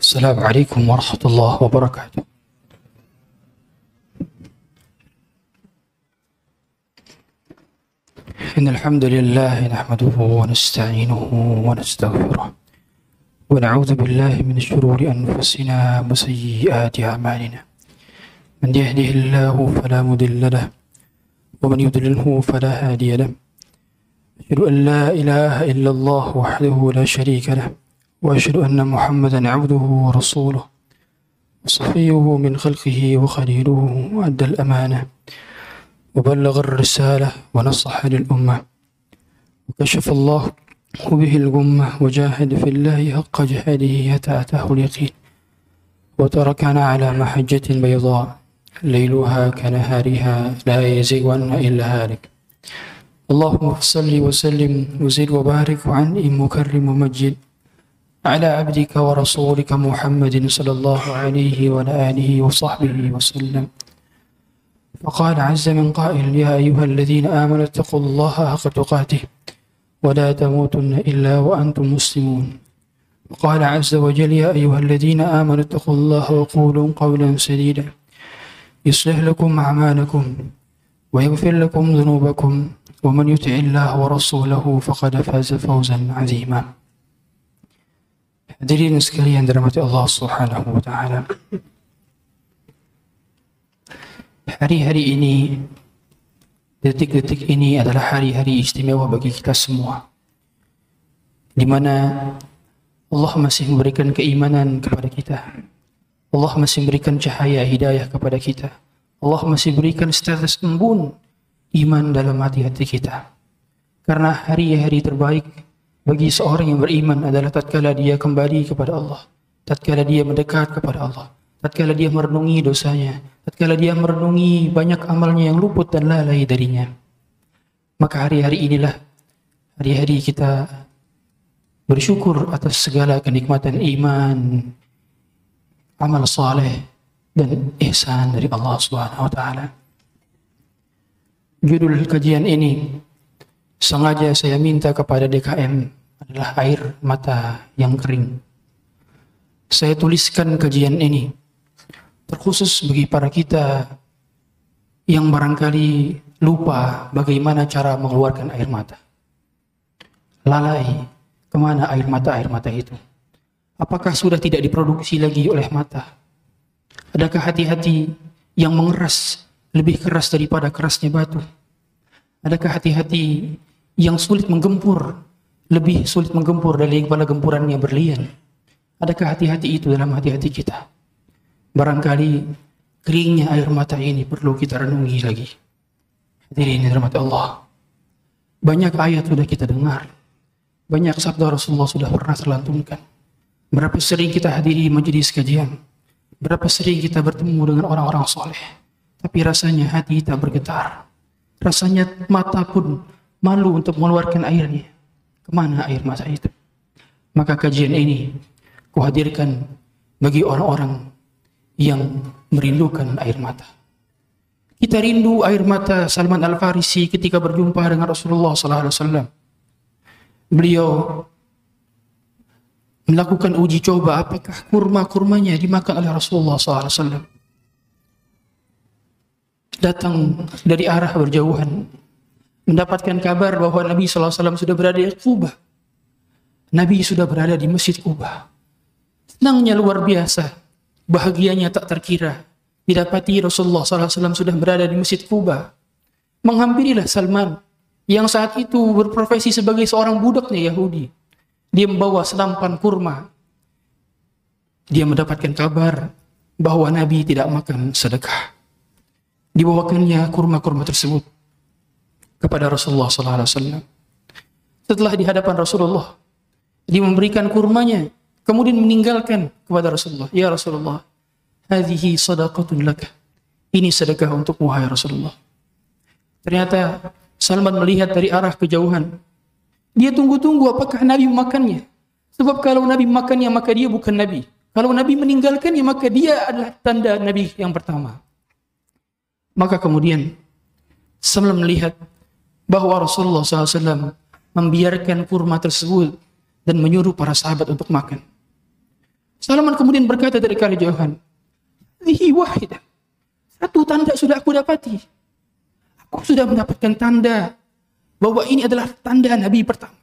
السلام عليكم ورحمة الله وبركاته. إن الحمد لله نحمده ونستعينه ونستغفره ونعوذ بالله من شرور أنفسنا وسيئات أعمالنا. من يهده الله فلا مضل له ومن يضلله فلا هادي له. أشهد أن لا إله إلا الله وحده لا شريك له وأشهد أن محمدا عبده ورسوله وصفيه من خلقه وخليله وأدى الأمانة وبلغ الرسالة ونصح للأمة وكشف الله به الغمة وجاهد في الله حق جهاده حتى أتاه اليقين وتركنا على محجة بيضاء. ليلها كنهارها لا يزيغ عنها إلا هالك. اللهم صل وسلم وزد وبارك وعنئم مكرم ومجد على عبدك ورسولك محمد صلى الله عليه وعلى آله وصحبه وسلم. فقال عز من قائل يا أيها الذين آمنوا اتقوا الله حق تقاته ولا تموتن إلا وأنتم مسلمون. وقال عز وجل يا أيها الذين آمنوا اتقوا الله وقولوا قولا سديدا. يصلح لكم أعمالكم ويغفر لكم ذنوبكم ومن يطع الله ورسوله فقد فاز فوزا عظيما Hadirin sekalian dirahmati Allah Subhanahu wa taala. Hari-hari ini detik-detik ini adalah hari-hari istimewa bagi kita semua. Di mana Allah masih memberikan keimanan kepada kita. Allah masih memberikan cahaya hidayah kepada kita. Allah masih berikan status embun iman dalam hati-hati kita. Karena hari-hari terbaik bagi seorang yang beriman adalah tatkala dia kembali kepada Allah, tatkala dia mendekat kepada Allah, tatkala dia merenungi dosanya, tatkala dia merenungi banyak amalnya yang luput dan lalai darinya. Maka hari-hari inilah hari-hari kita bersyukur atas segala kenikmatan iman, amal saleh dan ihsan dari Allah Subhanahu wa taala. Judul kajian ini sengaja saya minta kepada DKM adalah air mata yang kering. Saya tuliskan kajian ini terkhusus bagi para kita yang barangkali lupa bagaimana cara mengeluarkan air mata. Lalai, ke mana air mata-air mata itu? Apakah sudah tidak diproduksi lagi oleh mata? Adakah hati-hati yang mengeras lebih keras daripada kerasnya batu? Adakah hati-hati yang sulit menggempur lebih sulit menggempur daripada gempurannya berlian? Adakah hati-hati itu dalam hati-hati kita? Barangkali keringnya air mata ini perlu kita renungi lagi. Hadirin rahmat Allah. Banyak ayat sudah kita dengar. Banyak sabda Rasulullah sudah pernah terlantunkan. Berapa sering kita hadiri majelis kajian. Berapa sering kita bertemu dengan orang-orang soleh. Tapi rasanya hati kita bergetar. Rasanya mata pun malu untuk mengeluarkan airnya. Ke mana air mata itu? Maka kajian ini kuhadirkan bagi orang-orang yang merindukan air mata. Kita rindu air mata Salman Al Farisi ketika berjumpa dengan Rasulullah SAW. Beliau melakukan uji coba apakah kurma-kurmanya dimakan oleh Rasulullah SAW. Datang dari arah berjauhan, mendapatkan kabar bahwa Nabi SAW sudah berada di Kuba. Nabi sudah berada di Masjid Kuba. Senangnya luar biasa, bahagianya tak terkira. Didapati Rasulullah SAW sudah berada di Masjid Kuba. Menghampirilah Salman, yang saat itu berprofesi sebagai seorang budaknya Yahudi. Dia membawa senampan kurma. Dia mendapatkan kabar bahwa Nabi tidak makan sedekah. Dibawakannya kurma-kurma tersebut kepada Rasulullah SAW. Setelah di hadapan Rasulullah, dia memberikan kurmanya, kemudian meninggalkan kepada Rasulullah. Ya Rasulullah, hadhihi sadaqatun laka. Ini sedekah untuk wahai Rasulullah. Ternyata Salman melihat dari arah kejauhan. Dia tunggu-tunggu apakah Nabi memakannya. Sebab kalau Nabi makannya maka dia bukan Nabi. Kalau Nabi meninggalkannya maka dia adalah tanda Nabi yang pertama. Maka kemudian Salman melihat bahwa Rasulullah SAW membiarkan kurma tersebut dan menyuruh para sahabat untuk makan. Salman kemudian berkata dari kejauhan, Lihi wahidah. Satu tanda sudah aku dapati. Aku sudah mendapatkan tanda bahwa ini adalah tanda Nabi pertama.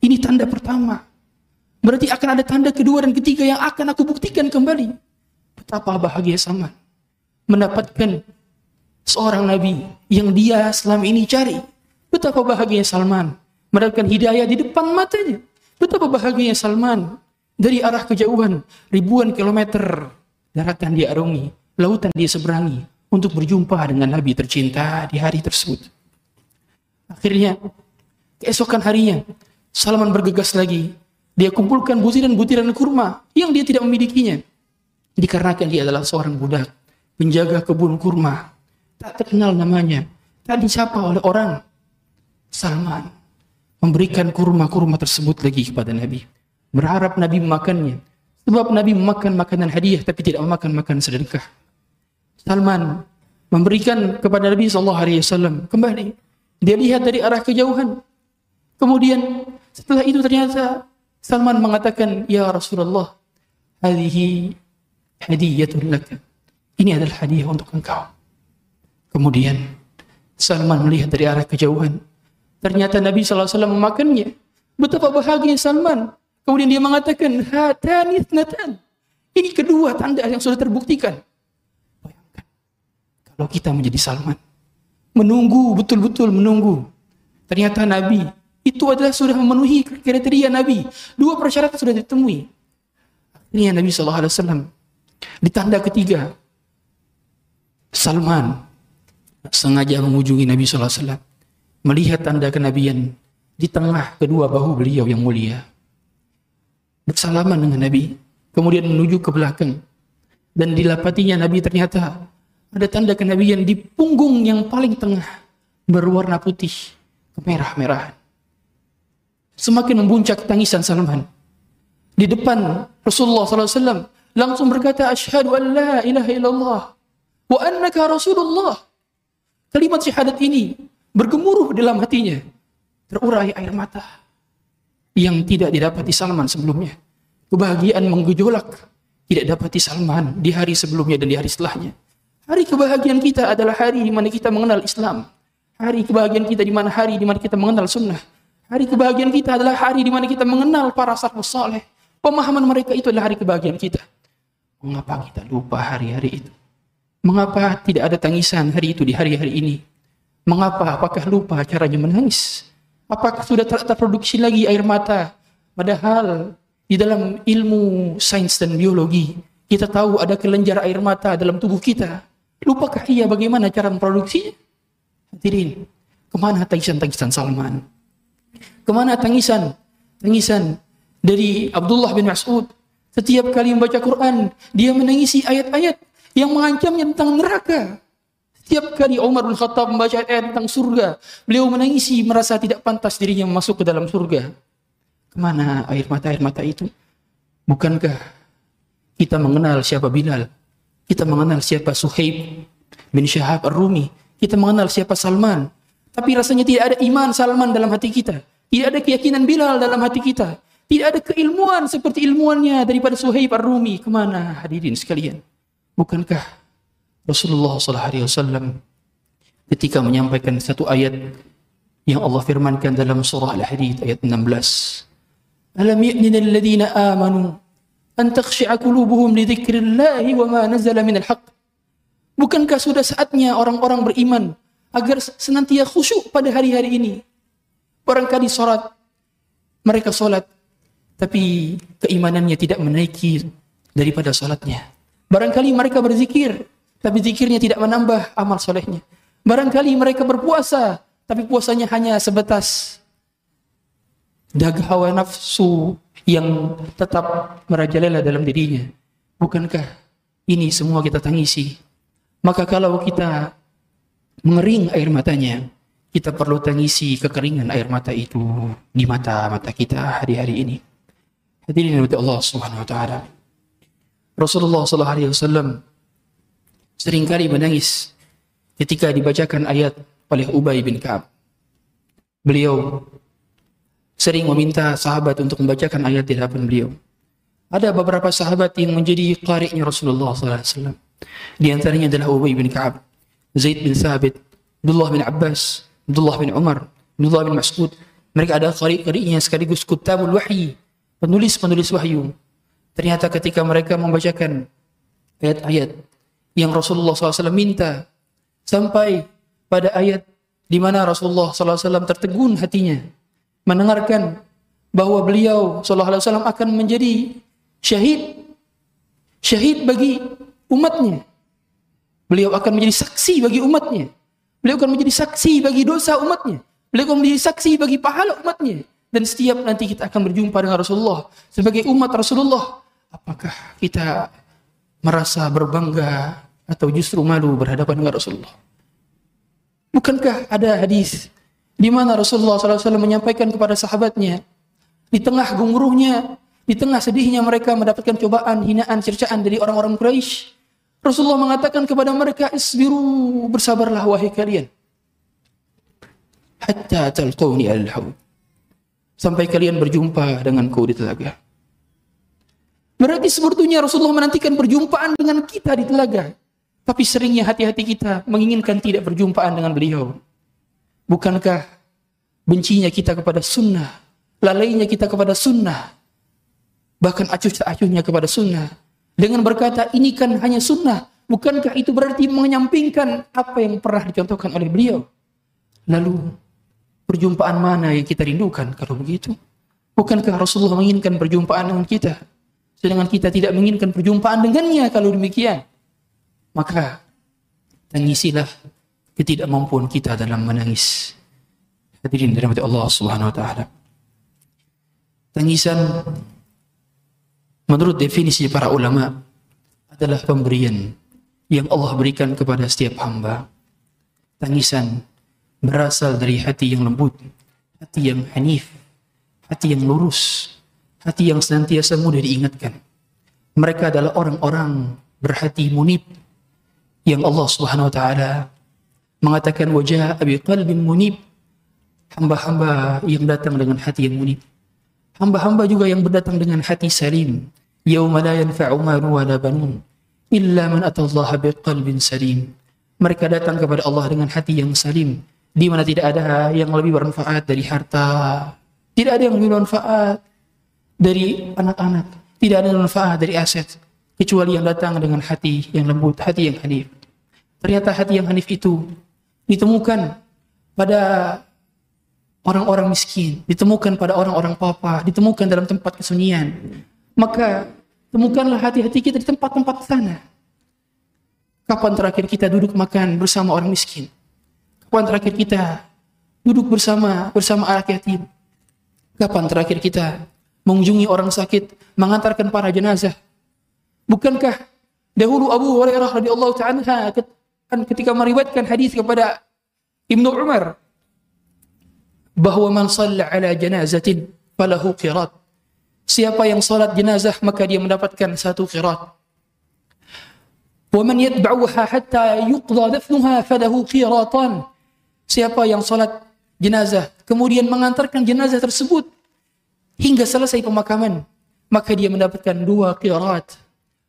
Ini tanda pertama. Berarti akan ada tanda kedua dan ketiga yang akan aku buktikan kembali. Betapa bahagia Salman mendapatkan seorang nabi yang dia selama ini cari. Betapa bahagia Salman mendapatkan hidayah di depan matanya. Betapa bahagianya Salman dari arah kejauhan ribuan kilometer daratan dia arungi, lautan dia seberangi untuk berjumpa dengan Nabi tercinta di hari tersebut. Akhirnya keesokan harinya Salman bergegas lagi. Dia kumpulkan butiran-butiran kurma yang dia tidak memilikinya. Dikarenakan dia adalah seorang budak, penjaga kebun kurma. Tak terkenal namanya, tak disapa oleh orang. Salman memberikan kurma-kurma tersebut lagi kepada Nabi. Berharap Nabi memakannya. Sebab Nabi memakan makanan hadiah tapi tidak memakan makanan sedekah. Salman memberikan kepada Nabi SAW kembali. Dia lihat dari arah kejauhan. Kemudian setelah itu ternyata Salman mengatakan, Ya Rasulullah, hadihi hadiyatul laka. Ini adalah hadiah untuk engkau. Kemudian Salman melihat dari arah kejauhan. Ternyata Nabi SAW memakannya. Betapa bahagia Salman. Kemudian dia mengatakan, Hatani. Ini kedua tanda yang sudah terbuktikan. Kalau kita menjadi Salman. Menunggu, betul-betul menunggu. Ternyata Nabi itu adalah sudah memenuhi kriteria Nabi. Dua persyaratan sudah ditemui. Ini Nabi SAW. Di tanda ketiga, Salman sengaja mengunjungi Nabi SAW melihat tanda kenabian di tengah kedua bahu beliau yang mulia. Bersalaman dengan Nabi, kemudian menuju ke belakang. Dan dilapatinya Nabi ternyata ada tanda kenabian di punggung yang paling tengah berwarna putih kemerah-merahan. Semakin membuncak tangisan Salman. Di depan Rasulullah SAW langsung berkata, Ashadu an la ilaha illallah wa annaka Rasulullah. Kalimat syahadat ini bergemuruh dalam hatinya. Terurai air mata yang tidak didapati Salman sebelumnya. Kebahagiaan menggejolak tidak dapati Salman di hari sebelumnya dan di hari setelahnya. Hari kebahagiaan kita adalah hari di mana kita mengenal Islam. Hari kebahagiaan kita di mana hari di mana kita mengenal sunnah. Hari kebahagiaan kita adalah hari di mana kita mengenal para salafus saleh. Pemahaman mereka itu adalah hari kebahagiaan kita. Mengapa kita lupa hari-hari itu? Mengapa tidak ada tangisan hari itu di hari-hari ini? Mengapa? Apakah lupa caranya menangis? Apakah sudah tak terproduksi lagi air mata? Padahal di dalam ilmu sains dan biologi, kita tahu ada kelenjar air mata dalam tubuh kita. Lupakah ia bagaimana cara memproduksinya? Hadirin, ke mana tangisan-tangisan Salman? Ke mana tangisan? Tangisan dari Abdullah bin Mas'ud. Setiap kali membaca Quran, dia menangisi ayat-ayat yang mengancamnya tentang neraka. Setiap kali Umar bin Khattab membaca ayat tentang surga, beliau menangisi merasa tidak pantas dirinya masuk ke dalam surga. Ke mana air mata-air mata itu? Bukankah kita mengenal siapa Bilal? Kita mengenal siapa Suhaib bin Syahab Ar-Rumi? Kita mengenal siapa Salman? Tapi rasanya tidak ada iman Salman dalam hati kita. Tidak ada keyakinan Bilal dalam hati kita. Tidak ada keilmuan seperti ilmuannya daripada Suhaib Ar-Rumi. Ke mana hadirin sekalian? Bukankah Rasulullah SAW ketika menyampaikan satu ayat yang Allah firmankan dalam surah Al-Hadid ayat 16. Alam ya'nina amanu an takhshi'a qulubuhum li dzikrillahi wa ma nazala minal haqq. Bukankah sudah saatnya orang-orang beriman agar senantiasa khusyuk pada hari-hari ini? Barangkali sholat, mereka sholat, tapi keimanannya tidak menaiki daripada sholatnya. Barangkali mereka berzikir, tapi zikirnya tidak menambah amal solehnya. Barangkali mereka berpuasa, tapi puasanya hanya sebatas daga hawa nafsu yang tetap merajalela dalam dirinya. Bukankah ini semua kita tangisi? Maka kalau kita mengering air matanya, kita perlu tangisi kekeringan air mata itu di mata-mata kita hari-hari ini. Hadirin Allah Subhanahu wa taala. Rasulullah sallallahu alaihi wasallam sering kali menangis ketika dibacakan ayat oleh Ubay bin Ka'ab. Beliau sering meminta sahabat untuk membacakan ayat di hadapan beliau. Ada beberapa sahabat yang menjadi qari'nya Rasulullah SAW. Di antaranya adalah Ubay bin Ka'ab, Zaid bin Thabit, Abdullah bin Abbas, Abdullah bin Umar, Abdullah bin Mas'ud. Mereka adalah qari'-qari'nya sekaligus kutabul wahyi, penulis-penulis wahyu. Ternyata ketika mereka membacakan ayat-ayat yang Rasulullah SAW minta sampai pada ayat di mana Rasulullah SAW tertegun hatinya mendengarkan bahwa beliau SAW akan menjadi syahid syahid bagi umatnya. Beliau akan menjadi saksi bagi umatnya. Beliau akan menjadi saksi bagi dosa umatnya. Beliau akan menjadi saksi bagi pahala umatnya. Dan setiap nanti kita akan berjumpa dengan Rasulullah sebagai umat Rasulullah apakah kita merasa berbangga atau justru malu berhadapan dengan Rasulullah? Bukankah ada hadis di mana Rasulullah SAW menyampaikan kepada sahabatnya di tengah gemuruhnya, di tengah sedihnya mereka mendapatkan cobaan, hinaan, cercaan dari orang-orang Quraisy. Rasulullah mengatakan kepada mereka, "Isbiru, bersabarlah wahai kalian." Hatta talqawni al Sampai kalian berjumpa denganku di telaga. Berarti sebetulnya Rasulullah menantikan perjumpaan dengan kita di telaga. Tapi seringnya hati-hati kita menginginkan tidak perjumpaan dengan beliau. Bukankah bencinya kita kepada sunnah, lalainya kita kepada sunnah, bahkan acuh tak acuhnya kepada sunnah. Dengan berkata ini kan hanya sunnah, bukankah itu berarti menyampingkan apa yang pernah dicontohkan oleh beliau? Lalu perjumpaan mana yang kita rindukan kalau begitu? Bukankah Rasulullah menginginkan perjumpaan dengan kita? Sedangkan kita tidak menginginkan perjumpaan dengannya kalau demikian. Maka tangisilah ketidakmampuan kita dalam menangis. Hadirin dirahmati Allah Subhanahu wa taala. Tangisan menurut definisi para ulama adalah pemberian yang Allah berikan kepada setiap hamba. Tangisan berasal dari hati yang lembut, hati yang hanif, hati yang lurus, hati yang senantiasa mudah diingatkan. Mereka adalah orang-orang berhati munib yang Allah Subhanahu wa taala mengatakan wajah abi qalbin munib hamba-hamba yang datang dengan hati yang munib. Hamba-hamba juga yang berdatang dengan hati salim. Yauma la yanfa'u malu wa la banun illa man atallaha biqalbin salim. Mereka datang kepada Allah dengan hati yang salim, di mana tidak ada yang lebih bermanfaat dari harta, tidak ada yang lebih bermanfaat dari anak-anak, tidak ada manfaat dari aset kecuali yang datang dengan hati yang lembut, hati yang hanif. Ternyata hati yang hanif itu ditemukan pada orang-orang miskin, ditemukan pada orang-orang papa, ditemukan dalam tempat kesunyian. Maka temukanlah hati-hati kita di tempat-tempat sana. Kapan terakhir kita duduk makan bersama orang miskin? Kapan terakhir kita duduk bersama bersama anak yatim? Kapan terakhir kita mengunjungi orang sakit, mengantarkan para jenazah. Bukankah dahulu Abu Hurairah radhiyallahu taala ketika meriwayatkan hadis kepada Ibnu Umar bahwa man shalla ala janazatin falahu qirat. Siapa yang salat jenazah maka dia mendapatkan satu qirat. Wa man yatba'uha hatta yuqda dafnuha falahu qiratan. Siapa yang salat jenazah kemudian mengantarkan jenazah tersebut hingga selesai pemakaman maka dia mendapatkan dua qirat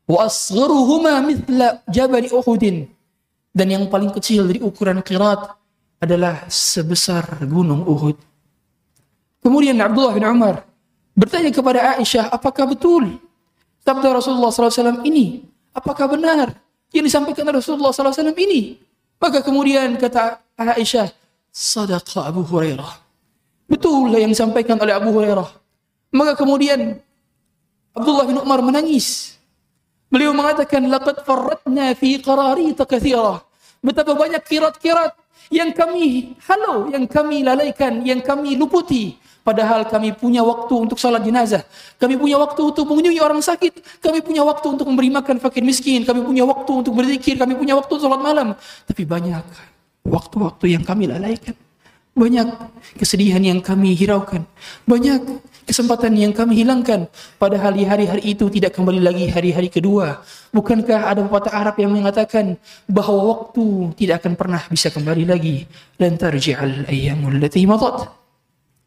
wa asgharuhuma mithla jabal uhudin dan yang paling kecil dari ukuran qirat adalah sebesar gunung Uhud. Kemudian Abdullah bin Umar bertanya kepada Aisyah apakah betul sabda Rasulullah SAW ini? Apakah benar yang disampaikan Rasulullah SAW ini? Maka kemudian kata Aisyah sadaqa Abu Hurairah. Betul yang disampaikan oleh Abu Hurairah. Maka kemudian Abdullah bin Umar menangis. Beliau mengatakan, "Laqad farratna fi qararita katsira." Betapa banyak kirat-kirat yang kami halau, yang kami lalaikan, yang kami luputi. Padahal kami punya waktu untuk salat jenazah. Kami punya waktu untuk mengunjungi orang sakit. Kami punya waktu untuk memberi makan fakir miskin. Kami punya waktu untuk berzikir. Kami punya waktu salat malam. Tapi banyak waktu-waktu yang kami lalaikan. Banyak kesedihan yang kami hiraukan. Banyak kesempatan yang kami hilangkan. Pada hari-hari hari itu tidak kembali lagi hari-hari kedua. Bukankah ada pepatah Arab yang mengatakan bahwa waktu tidak akan pernah bisa kembali lagi. Dan tarji'al ayyamul lati matat.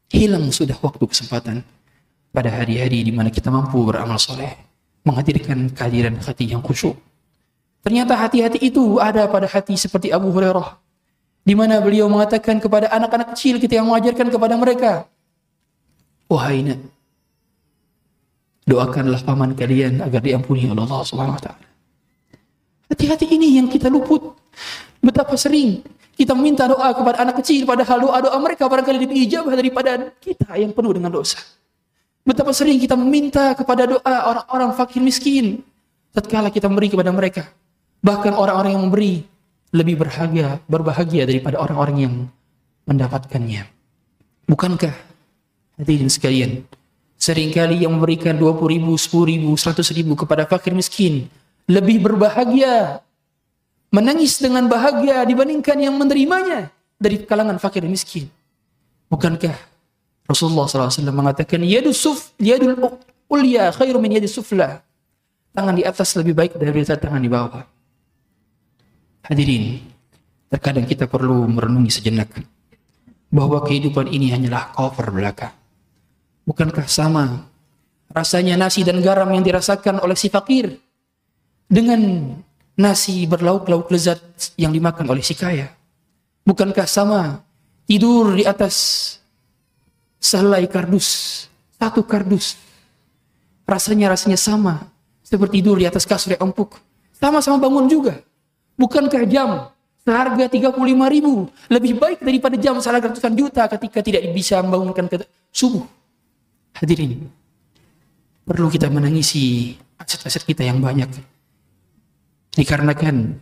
Hilang sudah waktu kesempatan. Pada hari-hari di mana kita mampu beramal soleh. Menghadirkan kehadiran hati yang khusyuk. Ternyata hati-hati itu ada pada hati seperti Abu Hurairah di mana beliau mengatakan kepada anak-anak kecil kita yang mengajarkan kepada mereka, wahai nak, doakanlah paman kalian agar diampuni oleh Allah Subhanahu wa taala. Hati-hati ini yang kita luput. Betapa sering kita meminta doa kepada anak kecil padahal doa-doa mereka barangkali lebih ijabah daripada kita yang penuh dengan dosa. Betapa sering kita meminta kepada doa orang-orang fakir miskin tatkala kita memberi kepada mereka. Bahkan orang-orang yang memberi lebih berharga, berbahagia daripada orang-orang yang mendapatkannya. Bukankah hadirin sekalian, sering kali yang memberikan 20 ribu, 10 ribu, 100 ribu kepada fakir miskin lebih berbahagia, menangis dengan bahagia dibandingkan yang menerimanya dari kalangan fakir miskin. Bukankah Rasulullah SAW mengatakan, Yadu suf, yadul ulya khairu min yadi sufla. Tangan di atas lebih baik daripada tangan di bawah. Hadirin, terkadang kita perlu merenungi sejenak bahwa kehidupan ini hanyalah cover belaka. Bukankah sama rasanya nasi dan garam yang dirasakan oleh si fakir dengan nasi berlauk-lauk lezat yang dimakan oleh si kaya? Bukankah sama tidur di atas sehelai kardus, satu kardus, rasanya rasanya sama seperti tidur di atas kasur yang empuk, sama-sama bangun juga. Bukankah jam seharga 35 ribu lebih baik daripada jam seharga ratusan juta ketika tidak bisa membangunkan ke subuh? Hadirin, perlu kita menangisi aset-aset kita yang banyak. Dikarenakan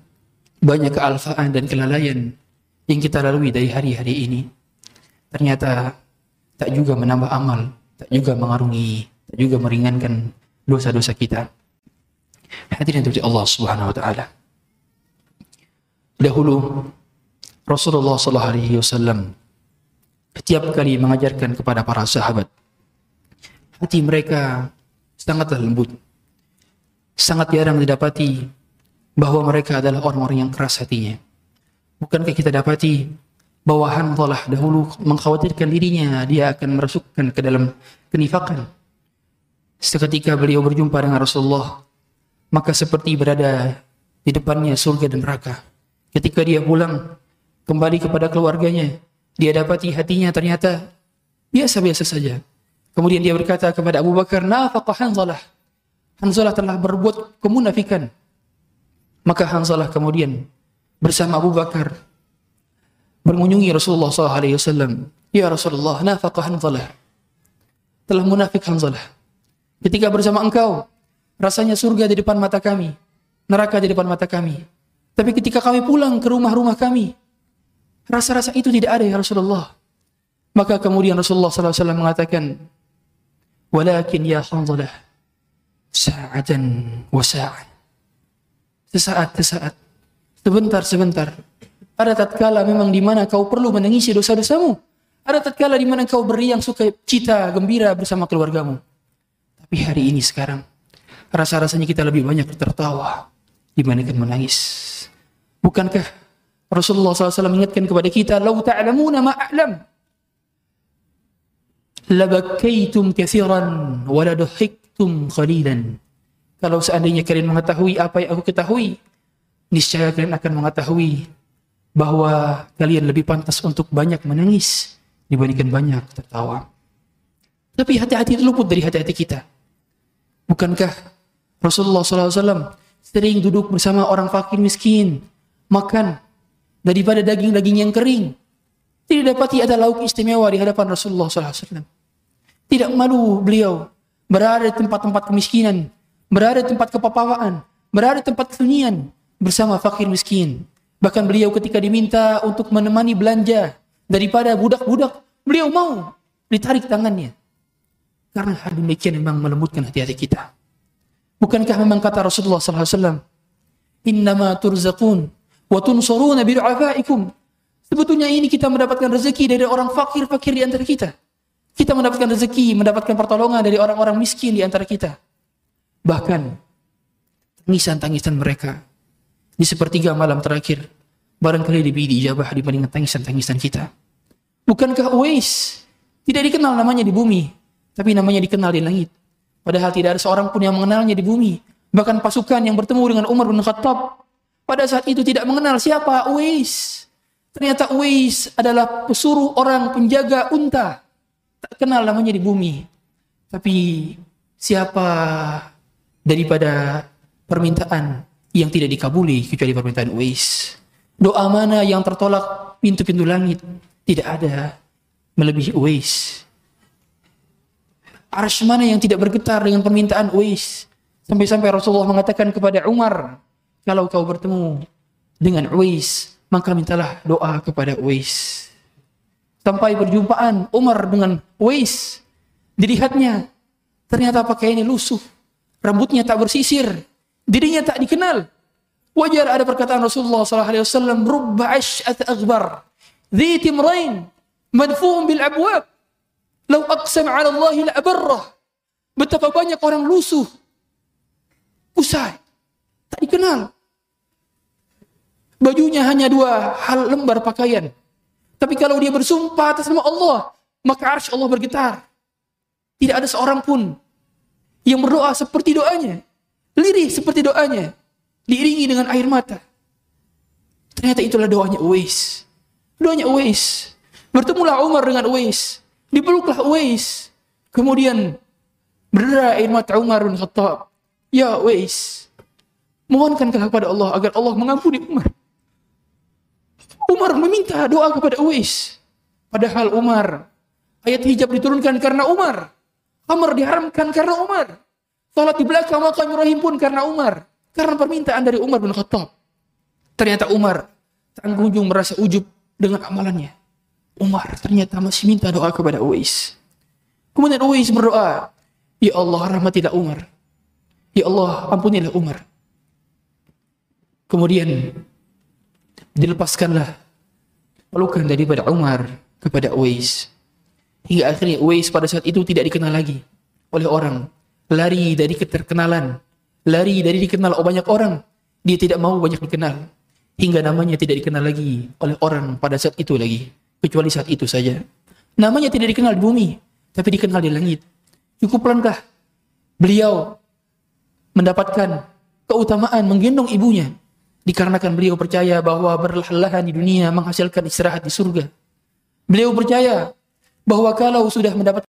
banyak kealfaan dan kelalaian yang kita lalui dari hari-hari ini. Ternyata tak juga menambah amal, tak juga mengarungi, tak juga meringankan dosa-dosa kita. Hadirin dari Allah Subhanahu wa taala. Dahulu Rasulullah Sallallahu Alaihi Wasallam setiap kali mengajarkan kepada para sahabat, hati mereka sangatlah lembut, sangat jarang didapati bahwa mereka adalah orang-orang yang keras hatinya. Bukankah kita dapati bahwa Hanzalah dahulu mengkhawatirkan dirinya dia akan merasukkan ke dalam kenifakan. Seketika beliau berjumpa dengan Rasulullah, maka seperti berada di depannya surga dan neraka. Ketika dia pulang kembali kepada keluarganya, dia dapati hatinya ternyata biasa-biasa saja. Kemudian dia berkata kepada Abu Bakar, "Nafaqah Hanzalah." Hanzalah telah berbuat kemunafikan. Maka Hanzalah kemudian bersama Abu Bakar mengunjungi Rasulullah SAW. Ya Rasulullah, nafaqah Hanzalah. Telah munafik Hanzalah. Ketika bersama engkau, rasanya surga di depan mata kami, neraka di depan mata kami. Tapi ketika kami pulang ke rumah-rumah kami, rasa-rasa itu tidak ada ya Rasulullah. Maka kemudian Rasulullah SAW mengatakan, Walakin ya Hanzalah, sa'atan wa sa'at. Sesaat, sesaat. Sebentar, sebentar. Ada tatkala memang di mana kau perlu menangisi dosa-dosamu. Ada tatkala di mana kau beriang suka cita, gembira bersama keluargamu. Tapi hari ini sekarang, rasa-rasanya kita lebih banyak tertawa dibandingkan menangis. Bukankah Rasulullah SAW mengingatkan kepada kita, "Lau ta'lamuna ma a'lam, labakaitum kathiran wa ladhiktum qalilan." Kalau seandainya kalian mengetahui apa yang aku ketahui, niscaya kalian akan mengetahui bahwa kalian lebih pantas untuk banyak menangis dibandingkan banyak tertawa. Tapi hati-hati luput dari hati-hati kita. Bukankah Rasulullah SAW sering duduk bersama orang fakir miskin, makan daripada daging-daging yang kering. Tidak dapati ada lauk istimewa di hadapan Rasulullah SAW. Tidak malu beliau berada di tempat-tempat kemiskinan, berada di tempat kepapawaan, berada di tempat kesunyian bersama fakir miskin. Bahkan beliau ketika diminta untuk menemani belanja daripada budak-budak, beliau mau ditarik tangannya. Karena hal demikian memang melembutkan hati-hati kita. Bukankah memang kata Rasulullah SAW, Innama turzaqun wa tunsuruna. Sebetulnya ini kita mendapatkan rezeki dari orang fakir-fakir di antara kita. Kita mendapatkan rezeki, mendapatkan pertolongan dari orang-orang miskin di antara kita. Bahkan, tangisan-tangisan mereka di sepertiga malam terakhir, barangkali lebih diijabah dibandingkan tangisan-tangisan kita. Bukankah Uwais tidak dikenal namanya di bumi, tapi namanya dikenal di langit. Padahal tidak ada seorang pun yang mengenalnya di bumi. Bahkan pasukan yang bertemu dengan Umar bin Khattab pada saat itu tidak mengenal siapa Uwais. Ternyata Uwais adalah pesuruh orang penjaga unta. Tak kenal namanya di bumi. Tapi siapa daripada permintaan yang tidak dikabuli kecuali permintaan Uwais. Doa mana yang tertolak pintu-pintu langit tidak ada melebihi Uwais. Arsh mana yang tidak bergetar dengan permintaan Uwais. Sampai-sampai Rasulullah mengatakan kepada Umar, kalau kau bertemu dengan Uwais, maka mintalah doa kepada Uwais. Sampai perjumpaan Umar dengan Uwais. Dilihatnya, ternyata pakaiannya lusuh. Rambutnya tak bersisir. Dirinya tak dikenal. Wajar ada perkataan Rasulullah sallallahu alaihi SAW, Rubba asyat akbar, Dhi timrain. Madfuhum bil abwab. Lau aqsam ala Allah Allahi la'abarrah. Betapa banyak orang lusuh. Usai. Tak dikenal. Bajunya hanya dua hal lembar pakaian. Tapi kalau dia bersumpah atas nama Allah, maka arsy Allah bergetar. Tidak ada seorang pun yang berdoa seperti doanya. Lirih seperti doanya. Diiringi dengan air mata. Ternyata itulah doanya Uwais. Doanya Uwais. Bertemulah Umar dengan Uwais. Dipeluklah Uwais. Kemudian berderai air mata Umar bin Khattab. Ya Uwais. Mohonkanlah kepada Allah agar Allah mengampuni Umar. Umar meminta doa kepada Uwais. Padahal Umar, ayat hijab diturunkan karena Umar. Amr diharamkan karena Umar. Salat di belakang makam Ibrahim pun karena Umar. Karena permintaan dari Umar bin Khattab. Ternyata Umar tanggung jung merasa ujub dengan amalannya. Umar ternyata masih minta doa kepada Uwais. Kemudian Uwais berdoa, Ya Allah rahmatilah Umar. Ya Allah ampunilah Umar. Kemudian dilepaskanlah pelukan daripada Umar kepada Uwais. Hingga akhirnya Uwais pada saat itu tidak dikenal lagi oleh orang. Lari dari keterkenalan. Lari dari dikenal oleh banyak orang. Dia tidak mau banyak dikenal. Hingga namanya tidak dikenal lagi oleh orang pada saat itu lagi. Kecuali saat itu saja. Namanya tidak dikenal di bumi. Tapi dikenal di langit. Cukup langkah beliau mendapatkan keutamaan menggendong ibunya dikarenakan beliau percaya bahwa berlahan-lahan di dunia menghasilkan istirahat di surga. Beliau percaya bahwa kalau sudah mendapat